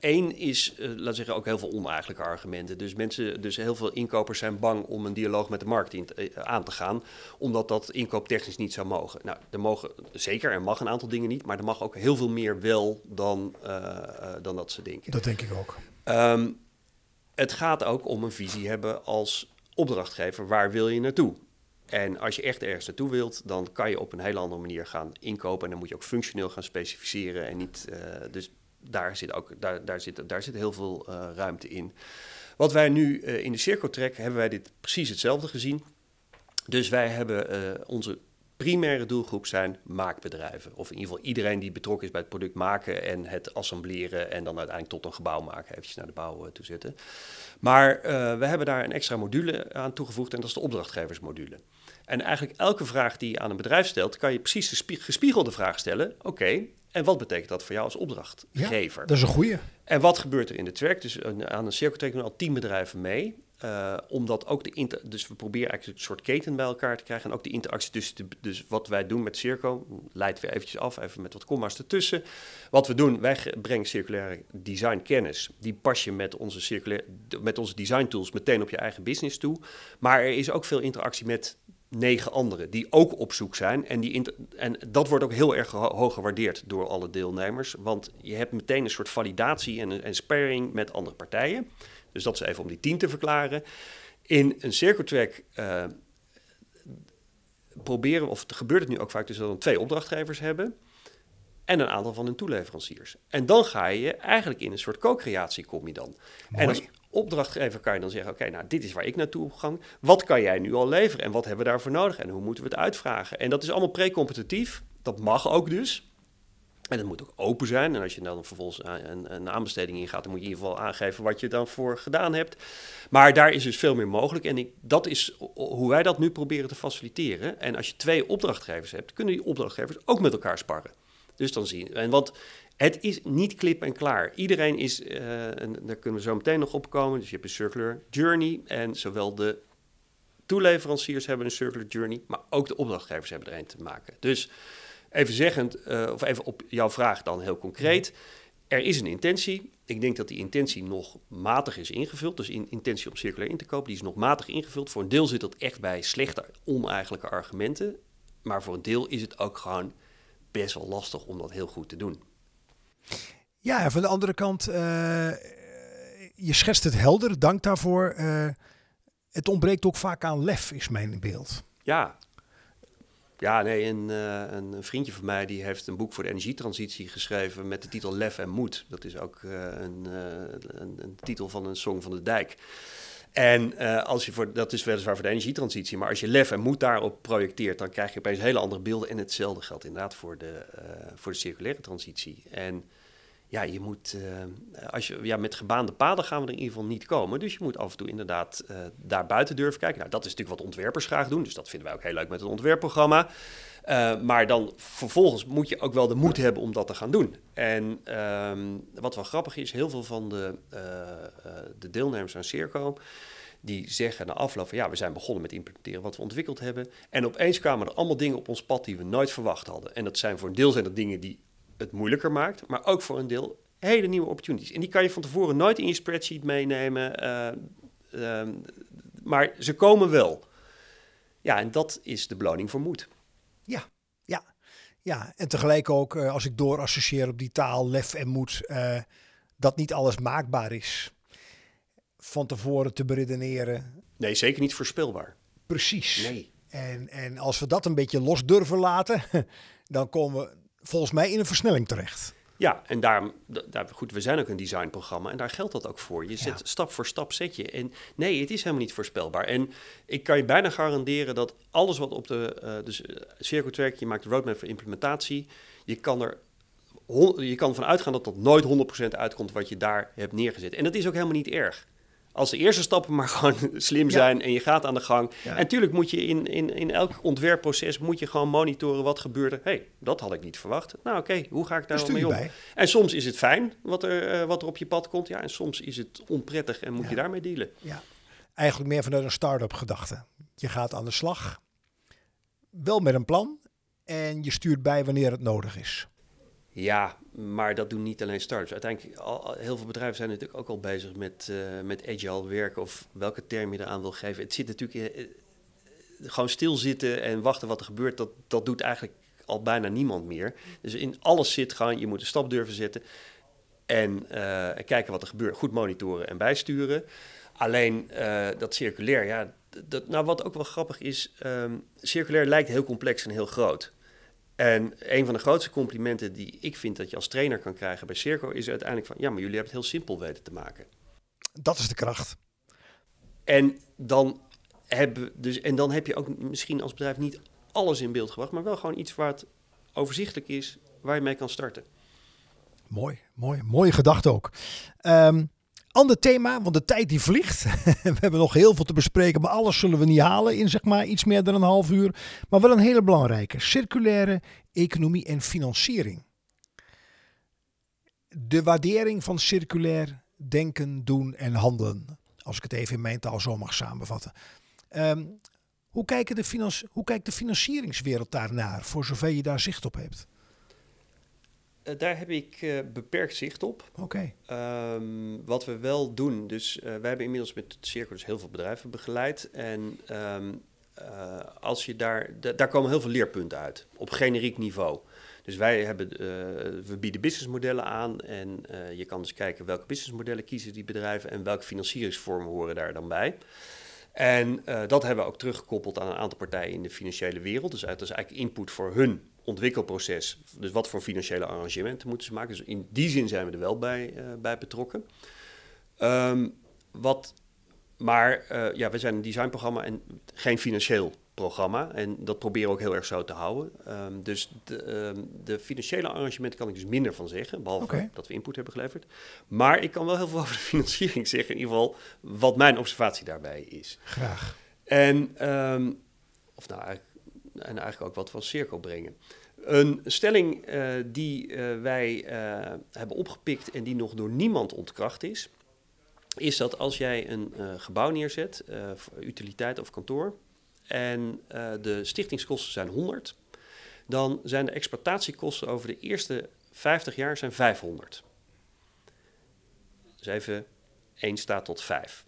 Eén is, eh laten we zeggen, ook heel veel oneigenlijke argumenten. Dus mensen, dus heel veel inkopers zijn bang om een dialoog met de markt in eh, aan te gaan, omdat dat inkooptechnisch niet zou mogen. Nou, er mogen zeker, er mag een aantal dingen niet, maar er mag ook heel veel meer wel dan, eh, eh, dan dat ze denken. Dat denk ik ook. Ehm, het gaat ook om een visie hebben als opdrachtgever. Waar wil je naartoe? En als je echt ergens naartoe wilt, dan kan je op een hele andere manier gaan inkopen. En dan moet je ook functioneel gaan specificeren. En niet, eh, dus daar zit, ook, daar, daar, zit, daar zit heel veel eh, ruimte in. Wat wij nu eh, in de cirkel trekken, hebben wij dit precies hetzelfde gezien. Dus wij hebben onze primaire doelgroep zijn maakbedrijven. Of in ieder geval iedereen die betrokken is bij het product maken en het assembleren en dan uiteindelijk tot een gebouw maken, eventjes naar de bouw toe zetten. Maar eh, we hebben daar een extra module aan toegevoegd en dat is de opdrachtgeversmodule. En eigenlijk elke vraag die je aan een bedrijf stelt, kan je precies de spie- gespiegelde vraag stellen. Oké, en wat betekent dat voor jou als opdrachtgever? Dat is een goeie. En wat gebeurt er in de track? Dus een- aan een cirkel trekken we al tien bedrijven mee. Uh, omdat ook de inter dus we proberen eigenlijk een soort keten bij elkaar te krijgen. En ook de interactie tussen de, dus wat wij doen met Circo, leidt weer eventjes af, even met wat comma's ertussen. Wat we doen, wij brengen circulaire design kennis. Die pas je met onze, circulaire, met onze design tools meteen op je eigen business toe. Maar er is ook veel interactie met negen anderen die ook op zoek zijn. En, die en dat wordt ook heel erg hoog gewaardeerd door alle deelnemers. Want je hebt meteen een soort validatie en, en sparring met andere partijen. Dus dat is even om die tien te verklaren. In een cirkeltrack uh, proberen, of gebeurt het nu ook vaak, dus dat we twee opdrachtgevers hebben en een aantal van hun toeleveranciers. En dan ga je eigenlijk in een soort co-creatie kom je dan. En als opdrachtgever kan je dan zeggen, oké, nou dit is waar ik naartoe gang. Wat kan jij nu al leveren en wat hebben we daarvoor nodig en hoe moeten we het uitvragen? En dat is allemaal pre-competitief. Dat mag ook dus. En het moet ook open zijn. En als je dan vervolgens een, een aanbesteding ingaat, dan moet je in ieder geval aangeven wat je dan voor gedaan hebt. Maar daar is dus veel meer mogelijk. En dat is hoe wij dat nu proberen te faciliteren. En als je twee opdrachtgevers hebt, kunnen die opdrachtgevers ook met elkaar sparren. Dus dan zie je. En want het is niet klip en klaar. Iedereen is, en daar kunnen we zo meteen nog op komen. Dus je hebt een circular journey. En zowel de toeleveranciers hebben een circular journey, maar ook de opdrachtgevers hebben er een te maken. Dus even zeggend, uh, of even op jouw vraag dan heel concreet. Er is een intentie. Ik denk dat die intentie nog matig is ingevuld. Dus in, intentie om circulair in te kopen, die is nog matig ingevuld. Voor een deel zit dat echt bij slechte, oneigenlijke argumenten. Maar voor een deel is het ook gewoon best wel lastig om dat heel goed te doen. Ja, en van de andere kant, uh, je schetst het helder, dank daarvoor. Uh, het ontbreekt ook vaak aan lef, is mijn beeld. Ja, ja, nee, een, uh, een, vriendje van mij die heeft een boek voor de energietransitie geschreven met de titel Lef en Moed. Dat is ook een, een, een, titel van een song van de dijk. En als je voor, dat is weliswaar voor de energietransitie, maar als je lef en moed daarop projecteert, dan krijg je opeens hele andere beelden. En hetzelfde geldt inderdaad voor de, voor de circulaire transitie. En ja, je moet, uh, als je, ja, met gebaande paden gaan we er in ieder geval niet komen. Dus je moet af en toe inderdaad uh, daar buiten durven kijken. Nou, dat is natuurlijk wat ontwerpers graag doen. Dus dat vinden wij ook heel leuk met het ontwerpprogramma. Uh, maar dan vervolgens moet je ook wel de moed hebben om dat te gaan doen. En um, wat wel grappig is, heel veel van de, de deelnemers aan Circo... die zeggen na afloop van ja, we zijn begonnen met implementeren wat we ontwikkeld hebben. En opeens kwamen er allemaal dingen op ons pad die we nooit verwacht hadden. En dat zijn voor een deel zijn dat dingen die het moeilijker maakt, maar ook voor een deel hele nieuwe opportunities. En die kan je van tevoren nooit in je spreadsheet meenemen, uh, uh, maar ze komen wel. Ja, en dat is de beloning voor moed. Ja, ja, ja. En tegelijk ook, uh, als ik doorassocieer op die taal, lef en moed, dat niet alles maakbaar is. Van tevoren te beredeneren. Nee, zeker niet voorspelbaar. Precies. Nee. En, en als we dat een beetje los durven laten, dan komen we volgens mij in een versnelling terecht. Ja, en daar, daar, goed, we zijn ook een designprogramma en daar geldt dat ook voor. Je zet stap voor stap zet je. En nee, het is helemaal niet voorspelbaar. En ik kan je bijna garanderen dat alles wat op de uh, dus Circle Track, je maakt de roadmap voor implementatie, je kan er je kan ervan uitgaan dat dat nooit 100% uitkomt wat je daar hebt neergezet. En dat is ook helemaal niet erg als de eerste stappen maar gewoon slim zijn en je gaat aan de gang. En natuurlijk moet je in, in, in elk ontwerpproces moet je gewoon monitoren wat gebeurt er. hey, dat had ik niet verwacht. Nou oké, hoe ga ik daar mee om? En soms is het fijn wat er, uh, wat er op je pad komt. Ja, en soms is het onprettig en moet ja. je daarmee dealen. Ja, eigenlijk meer vanuit een start-up gedachte. Je gaat aan de slag, wel met een plan en je stuurt bij wanneer het nodig is. Ja, maar dat doen niet alleen startups. Uiteindelijk, al, heel veel bedrijven zijn natuurlijk ook al bezig met, uh, met agile werken of welke term je eraan wil geven. Het zit natuurlijk in, uh, gewoon stilzitten en wachten wat er gebeurt. Dat, dat doet eigenlijk al bijna niemand meer. Dus in alles zit gewoon, je moet een stap durven zetten en uh, kijken wat er gebeurt. Goed monitoren en bijsturen. Alleen dat circulair, ja, dat, nou wat ook wel grappig is, um, circulair lijkt heel complex en heel groot. En een van de grootste complimenten die ik vind dat je als trainer kan krijgen bij Circo is uiteindelijk van ja, maar jullie hebben het heel simpel weten te maken. Dat is de kracht. En dan, hebben, dus, en dan heb je ook misschien als bedrijf niet alles in beeld gebracht, maar wel gewoon iets waar het overzichtelijk is, waar je mee kan starten. Mooi, mooi, mooie gedachte ook. Um, Ander thema, want de tijd die vliegt. we hebben nog heel veel te bespreken, maar alles zullen we niet halen in zeg maar iets meer dan een half uur. Maar wel een hele belangrijke, circulaire economie en financiering. De waardering van circulair denken, doen en handelen. Als ik het even in mijn taal zo mag samenvatten. Ehm, hoe, kijken de hoe kijkt de financieringswereld daarnaar, voor zover je daar zicht op hebt? Uh, daar heb ik uh, beperkt zicht op. Oké. Okay. Um, wat we wel doen, dus uh, wij hebben inmiddels met het Cirkel dus heel veel bedrijven begeleid. En um, als je daar, daar komen heel veel leerpunten uit, op generiek niveau. Dus wij hebben, we bieden businessmodellen aan en je kan dus kijken welke businessmodellen kiezen die bedrijven en welke financieringsvormen horen daar dan bij. En dat hebben we ook teruggekoppeld aan een aantal partijen in de financiële wereld. Dus dat is eigenlijk input voor hun ontwikkelproces. Dus wat voor financiële arrangementen moeten ze maken. Dus in die zin zijn we er wel bij, uh, bij betrokken. Um, wat, maar uh, ja, we zijn een designprogramma en geen financieel programma. En dat proberen we ook heel erg zo te houden. Um, dus de, um, de, financiële arrangementen kan ik dus minder van zeggen. Behalve okay. dat we input hebben geleverd. Maar ik kan wel heel veel over de financiering zeggen. In ieder geval wat mijn observatie daarbij is. Graag. En, um, of nou, eigenlijk, en eigenlijk ook wat van cirkel brengen. Een stelling uh, die uh, wij uh, hebben opgepikt en die nog door niemand ontkracht is, is dat als jij een gebouw neerzet, utiliteit of kantoor, en de stichtingskosten zijn 100, dan zijn de exploitatiekosten over de eerste 50 jaar zijn 500. Dus even 1 staat tot 5.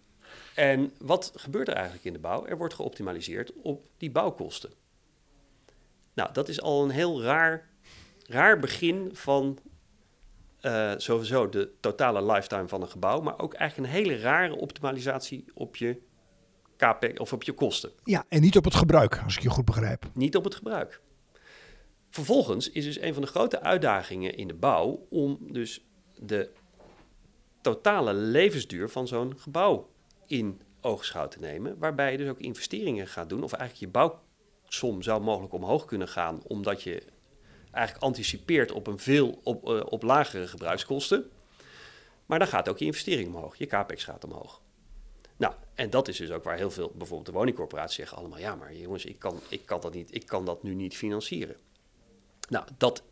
En wat gebeurt er eigenlijk in de bouw? Er wordt geoptimaliseerd op die bouwkosten. Nou, dat is al een heel raar, raar begin van uh, sowieso de totale lifetime van een gebouw, maar ook eigenlijk een hele rare optimalisatie op je KP of op je kosten. Ja, en niet op het gebruik, als ik je goed begrijp. Niet op het gebruik. Vervolgens is dus een van de grote uitdagingen in de bouw om dus de totale levensduur van zo'n gebouw in oogschouw te nemen, waarbij je dus ook investeringen gaat doen, of eigenlijk je bouwsom zou mogelijk omhoog kunnen gaan, omdat je eigenlijk anticipeert op een veel op, uh, op lagere gebruikskosten. Maar dan gaat ook je investering omhoog, je capex gaat omhoog. Nou, en dat is dus ook waar heel veel, bijvoorbeeld de woningcorporaties zeggen allemaal, ja, maar jongens, ik kan, ik kan dat niet, ik kan dat nu niet financieren. Nou, dat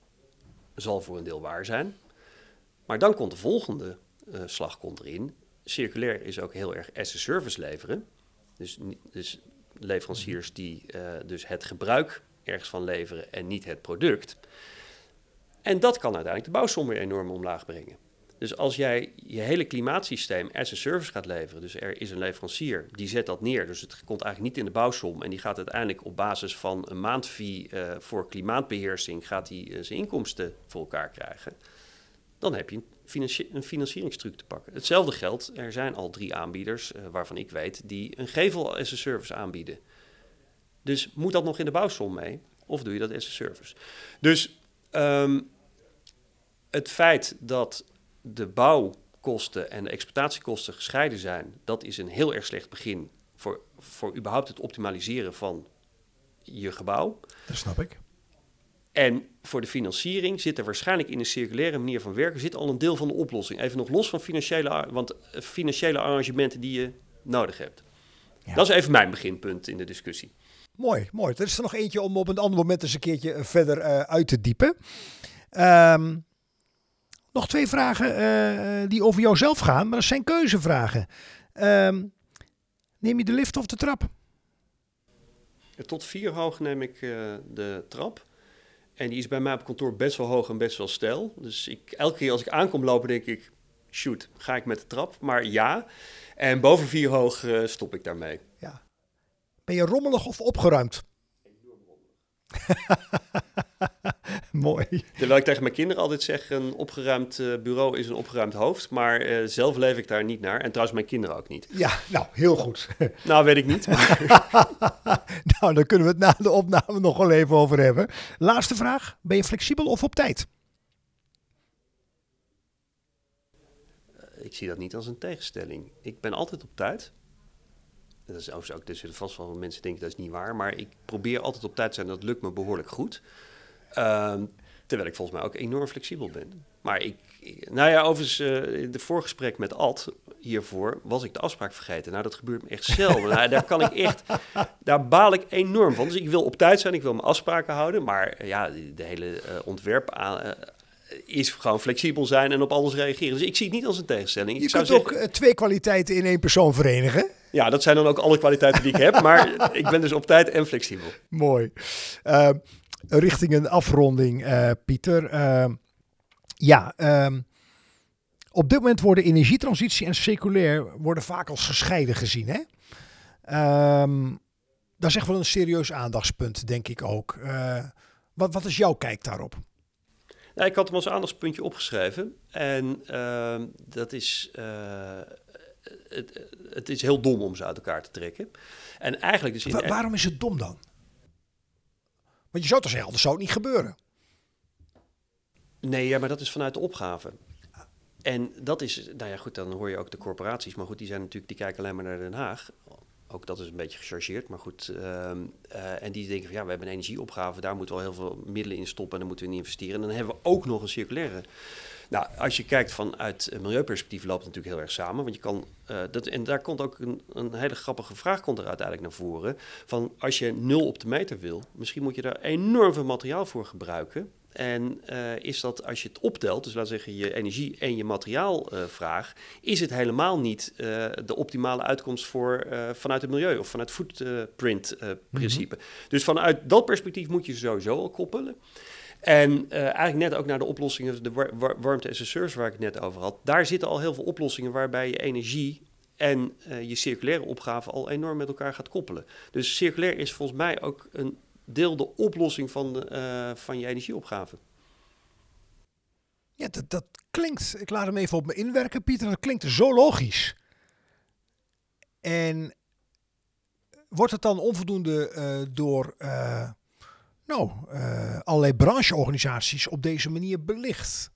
zal voor een deel waar zijn. Maar dan komt de volgende uh, slag komt erin. Circulair is ook heel erg as a service leveren. Dus, dus leveranciers die uh, dus het gebruik ergens van leveren en niet het product. En dat kan uiteindelijk de bouwsom weer enorm omlaag brengen. Dus als jij je hele klimaatsysteem as a service gaat leveren, dus er is een leverancier die zet dat neer, dus het komt eigenlijk niet in de bouwsom en die gaat uiteindelijk op basis van een maandfee uh, voor klimaatbeheersing gaat hij uh, zijn inkomsten voor elkaar krijgen, dan heb je een, financi een financieringstruc te pakken. Hetzelfde geldt, er zijn al drie aanbieders uh, waarvan ik weet die een gevel as a service aanbieden. Dus moet dat nog in de bouwsom mee of doe je dat as a service? Dus um, het feit dat de bouwkosten en de exploitatiekosten gescheiden zijn, dat is een heel erg slecht begin voor, voor überhaupt het optimaliseren van je gebouw. Dat snap ik. En voor de financiering zit er waarschijnlijk in een circulaire manier van werken zit al een deel van de oplossing. Even nog los van financiële, want eh, financiële arrangementen die je nodig hebt. Ja. Dat is even mijn beginpunt in de discussie. Mooi, mooi. Er is er nog eentje om op een ander moment eens een keertje verder uh, uit te diepen. Um, nog twee vragen uh, die over jouzelf gaan, maar dat zijn keuzevragen. Um, neem je de lift of de trap? Tot vier hoog neem ik uh, de trap. En die is bij mij op kantoor best wel hoog en best wel stijl. Dus ik, elke keer als ik aankom lopen, denk ik: shoot, ga ik met de trap? Maar ja. En boven vier hoog uh, stop ik daarmee. Ja. Ben je rommelig of opgeruimd? Mooi. Terwijl ik tegen mijn kinderen altijd zeg: een opgeruimd uh, bureau is een opgeruimd hoofd. Maar uh, zelf leef ik daar niet naar. En trouwens, mijn kinderen ook niet. Ja, nou, heel goed. nou, weet ik niet. Maar... nou, daar kunnen we het na de opname nog wel even over hebben. Laatste vraag: ben je flexibel of op tijd? Uh, ik zie dat niet als een tegenstelling. Ik ben altijd op tijd. Dat is overigens ook, er zullen vast wel mensen denken dat is niet waar. Maar ik probeer altijd op tijd te zijn. Dat lukt me behoorlijk goed. Um, terwijl ik volgens mij ook enorm flexibel ben. Maar ik, nou ja, overigens, uh, in de voorgesprek met Ad hiervoor was ik de afspraak vergeten. Nou, dat gebeurt me echt zelden. nou, daar kan ik echt, daar baal ik enorm van. Dus ik wil op tijd zijn, ik wil mijn afspraken houden. Maar uh, ja, de, hele uh, ontwerp aan, is gewoon flexibel zijn en op alles reageren. Dus ik zie het niet als een tegenstelling. Je ik zou kunt zeggen, ook eh, twee kwaliteiten in één persoon verenigen. ja, dat zijn dan ook alle kwaliteiten die ik heb. Maar ik ben dus op tijd en flexibel. Mooi. Eh, richting een afronding, eh, Pieter. Eh, ja, ehm, op dit moment worden energietransitie en circulair worden vaak als gescheiden gezien. Hè? Ehm, dat is echt wel een serieus aandachtspunt, denk ik ook. Eh, wat, wat is jouw kijk daarop? Nou, ik had hem als aandachtspuntje opgeschreven. En ehm, dat is, eh, het, het is heel dom om ze uit elkaar te trekken. En eigenlijk dus in Wa- waarom is het dom dan? Want je zou toch zeggen, anders zou het niet gebeuren. Nee, ja, maar dat is vanuit de opgave. En dat is, nou ja, goed, dan hoor je ook de corporaties. Maar goed, die zijn natuurlijk, die kijken alleen maar naar Den Haag. Ook dat is een beetje gechargeerd, maar goed. ehm, eh, en die denken van ja, we hebben een energieopgave, daar moeten we al heel veel middelen in stoppen en dan moeten we in investeren. En dan hebben we ook nog een circulaire. Nou, als je kijkt vanuit een milieuperspectief loopt het natuurlijk heel erg samen. Want je kan, eh, dat, en daar komt ook een, een hele grappige vraag komt er uiteindelijk naar voren. Van als je nul op de meter wil, misschien moet je daar enorm veel materiaal voor gebruiken. En eh, is dat als je het optelt, dus laten we zeggen je energie en je materiaalvraag, is het helemaal niet eh, de optimale uitkomst voor eh, vanuit het milieu of vanuit footprint eh, principe. Dus vanuit dat perspectief moet je sowieso al koppelen. En eh, eigenlijk net ook naar de oplossingen, de war- war- warmte as a service waar ik het net over had. Daar zitten al heel veel oplossingen waarbij je energie en eh, je circulaire opgave al enorm met elkaar gaat koppelen. Dus circulair is volgens mij ook een deel de oplossing van, de, eh, van je energieopgave. Ja, dat, dat klinkt, ik laat hem even op me inwerken, Pieter, dat klinkt zo logisch. En wordt het dan onvoldoende door nou, eh, allerlei brancheorganisaties op deze manier belicht?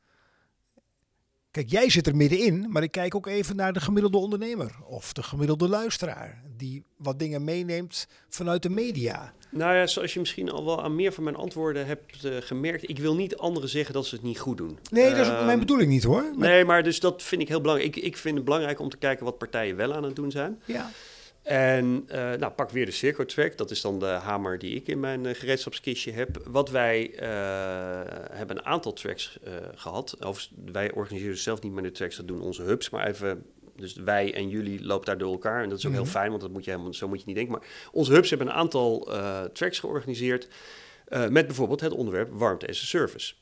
Kijk, jij zit er middenin, maar ik kijk ook even naar de gemiddelde ondernemer of de gemiddelde luisteraar, die wat dingen meeneemt vanuit de media. Nou ja, zoals je misschien al wel aan meer van mijn antwoorden hebt eh, gemerkt, ik wil niet anderen zeggen dat ze het niet goed doen. Nee, dat is ook Ehm, mijn bedoeling niet hoor. Maar- Nee, maar dus dat vind ik heel belangrijk. Ik, ik vind het belangrijk om te kijken wat partijen wel aan het doen zijn. Ja. En eh, nou, pak weer de Circo Track. Dat is dan de hamer die ik in mijn eh, gereedschapskistje heb. Wat wij eh, hebben een aantal tracks eh, gehad. Overigens, wij organiseren zelf niet meer de tracks, dat doen onze hubs. Maar even, dus wij en jullie lopen daar door elkaar. En dat is ook Mhm. heel fijn, want dat moet je helemaal, zo moet je niet denken. Maar onze hubs hebben een aantal tracks georganiseerd. met bijvoorbeeld het onderwerp warmte as a service.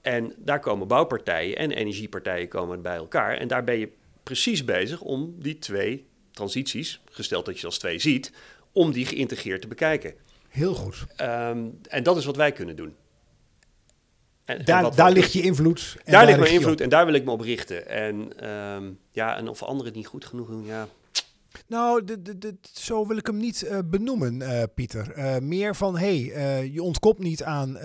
En daar komen bouwpartijen en energiepartijen komen bij elkaar. En daar ben je precies bezig om die twee transities, gesteld dat je ze als twee ziet, om die geïntegreerd te bekijken. Heel goed. Ehm, en dat is wat wij kunnen doen. En, Daar, daar ligt je invloed. en daar ligt mijn invloed en daar wil ik me op richten. En ehm, ja, en of anderen het niet goed genoeg doen, ja. Nou, de, de, de, zo wil ik hem niet eh, benoemen, eh, Pieter. Eh, meer van, hé, hey, je ontkomt niet aan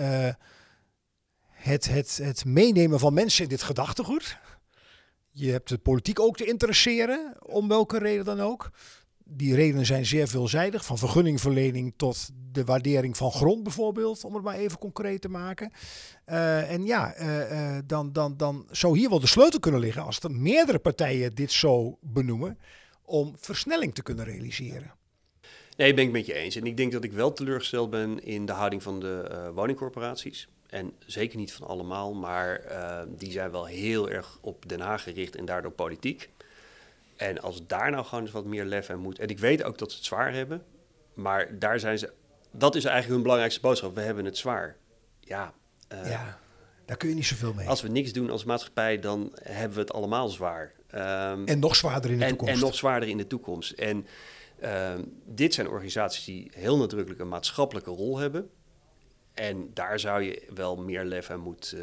het, het, het meenemen van mensen in dit gedachtegoed. Je hebt de politiek ook te interesseren, om welke reden dan ook. Die redenen zijn zeer veelzijdig, van vergunningverlening tot de waardering van grond bijvoorbeeld, om het maar even concreet te maken. Eh, en ja, eh, eh, dan, dan, dan zou hier wel de sleutel kunnen liggen als er meerdere partijen dit zo benoemen om versnelling te kunnen realiseren. Nee, ben ik met je eens. En ik denk dat ik wel teleurgesteld ben in de houding van de woningcorporaties. En zeker niet van allemaal, maar eh, die zijn wel heel erg op Den Haag gericht en daardoor politiek. En als daar nou gewoon eens wat meer lef en moed. En ik weet ook dat ze het zwaar hebben, maar daar zijn ze. Dat is eigenlijk hun belangrijkste boodschap. We hebben het zwaar. Ja, eh, ja, daar kun je niet zoveel mee. als we niks doen als maatschappij, dan hebben we het allemaal zwaar. Ehm, en nog zwaarder in de en, toekomst. en nog zwaarder in de toekomst. En ehm, dit zijn organisaties die heel nadrukkelijk een maatschappelijke rol hebben. En daar zou je wel meer lef en moed eh,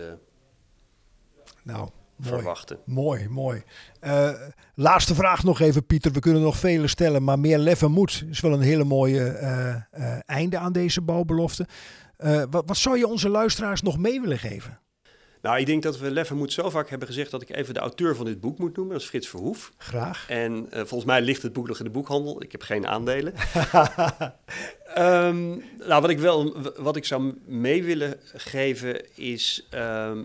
nou, mooi. verwachten. Mooi, mooi. Eh, laatste vraag nog even, Pieter. We kunnen nog vele stellen, maar meer lef en moed is wel een hele mooie eh, einde aan deze bouwbelofte. Wat, wat zou je onze luisteraars nog mee willen geven? Nou, ik denk dat we lef en moed zo vaak hebben gezegd dat ik even de auteur van dit boek moet noemen. Dat is Frits Verhoef. Graag. En eh, volgens mij ligt het boek nog in de boekhandel. Ik heb geen aandelen. Ehm, nou, wat ik wel, wat ik zou mee willen geven is, ehm,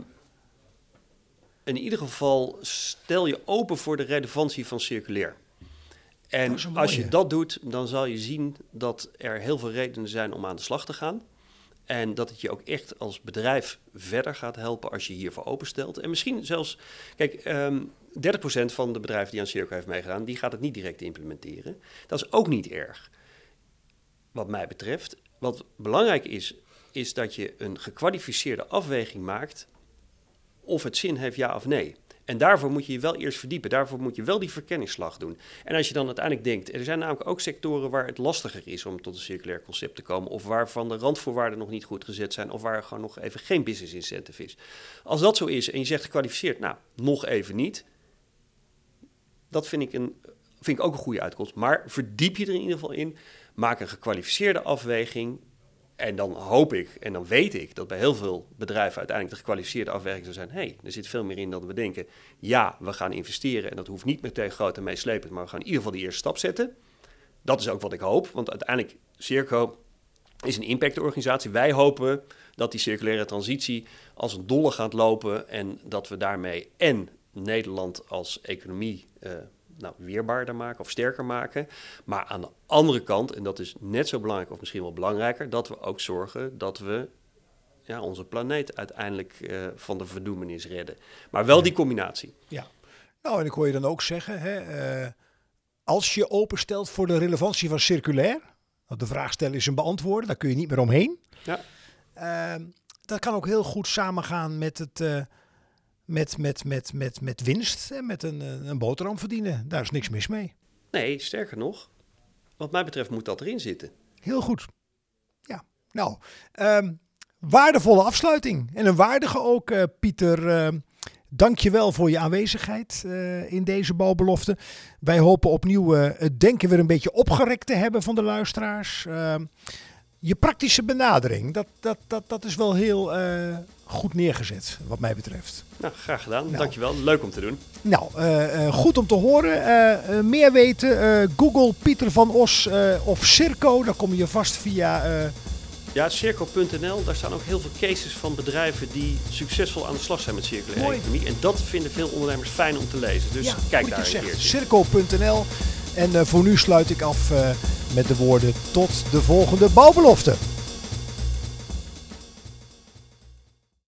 in ieder geval stel je open voor de relevantie van circulair. En als je dat doet, dan zal je zien dat er heel veel redenen zijn om aan de slag te gaan. En dat het je ook echt als bedrijf verder gaat helpen als je hiervoor openstelt. En misschien zelfs, kijk, um, 30% van de bedrijven die aan Circo heeft meegedaan, die gaat het niet direct implementeren. Dat is ook niet erg, wat mij betreft. Wat belangrijk is, is dat je een gekwalificeerde afweging maakt of het zin heeft ja of nee. En daarvoor moet je je wel eerst verdiepen. Daarvoor moet je wel die verkenningsslag doen. En als je dan uiteindelijk denkt, er zijn namelijk ook sectoren waar het lastiger is om tot een circulair concept te komen. Of waarvan de randvoorwaarden nog niet goed gezet zijn. Of waar gewoon nog even geen business incentive is. Als dat zo is en je zegt gekwalificeerd, nou, nog even niet. Dat vind ik, een, vind ik ook een goede uitkomst. Maar verdiep je er in ieder geval in. Maak een gekwalificeerde afweging. En dan hoop ik en dan weet ik dat bij heel veel bedrijven uiteindelijk de gekwalificeerde afweging zou zijn: hé, hey, er zit veel meer in dan we denken. Ja, we gaan investeren en dat hoeft niet meteen groot en meeslepend, maar we gaan in ieder geval die eerste stap zetten. Dat is ook wat ik hoop, want uiteindelijk Circo is een impactorganisatie. Wij hopen dat die circulaire transitie als een dolle gaat lopen en dat we daarmee en Nederland als economie uh, nou, weerbaarder maken of sterker maken. Maar aan de andere kant, en dat is net zo belangrijk of misschien wel belangrijker, dat we ook zorgen dat we ja, onze planeet uiteindelijk uh, van de verdoemenis redden. Maar wel die combinatie. Ja, nou en ik hoor je dan ook zeggen, hè, uh, als je openstelt voor de relevantie van circulair, want de vraag stellen is een beantwoorden, daar kun je niet meer omheen. Ja. Uh, dat kan ook heel goed samengaan met het met, met, met, met, met winst en met een, eh, een boterham verdienen. Daar is niks mis mee. Nee, sterker nog, wat mij betreft moet dat erin zitten. Heel goed. Ja, nou, um, waardevolle afsluiting. En een waardige ook, uh, Pieter. Uh, Dank je wel voor je aanwezigheid uh, in deze bouwbelofte. Wij hopen opnieuw het denken weer een beetje opgerekt te hebben van de luisteraars. Uh, je praktische benadering, dat, dat, dat, dat is wel heel goed neergezet, wat mij betreft. Nou, graag gedaan. Nou. Dankjewel. Leuk om te doen. Nou, uh, uh, goed om te horen. Uh, meer weten, Google Pieter van Os of Circo. Dan kom je vast via... Ja, circo.nl. Daar staan ook heel veel cases van bedrijven die succesvol aan de slag zijn met circulaire economie. En dat vinden veel ondernemers fijn om te lezen. Dus ja, kijk daar een keertje. Circo.nl. En voor nu sluit ik af met de woorden tot de volgende bouwbelofte.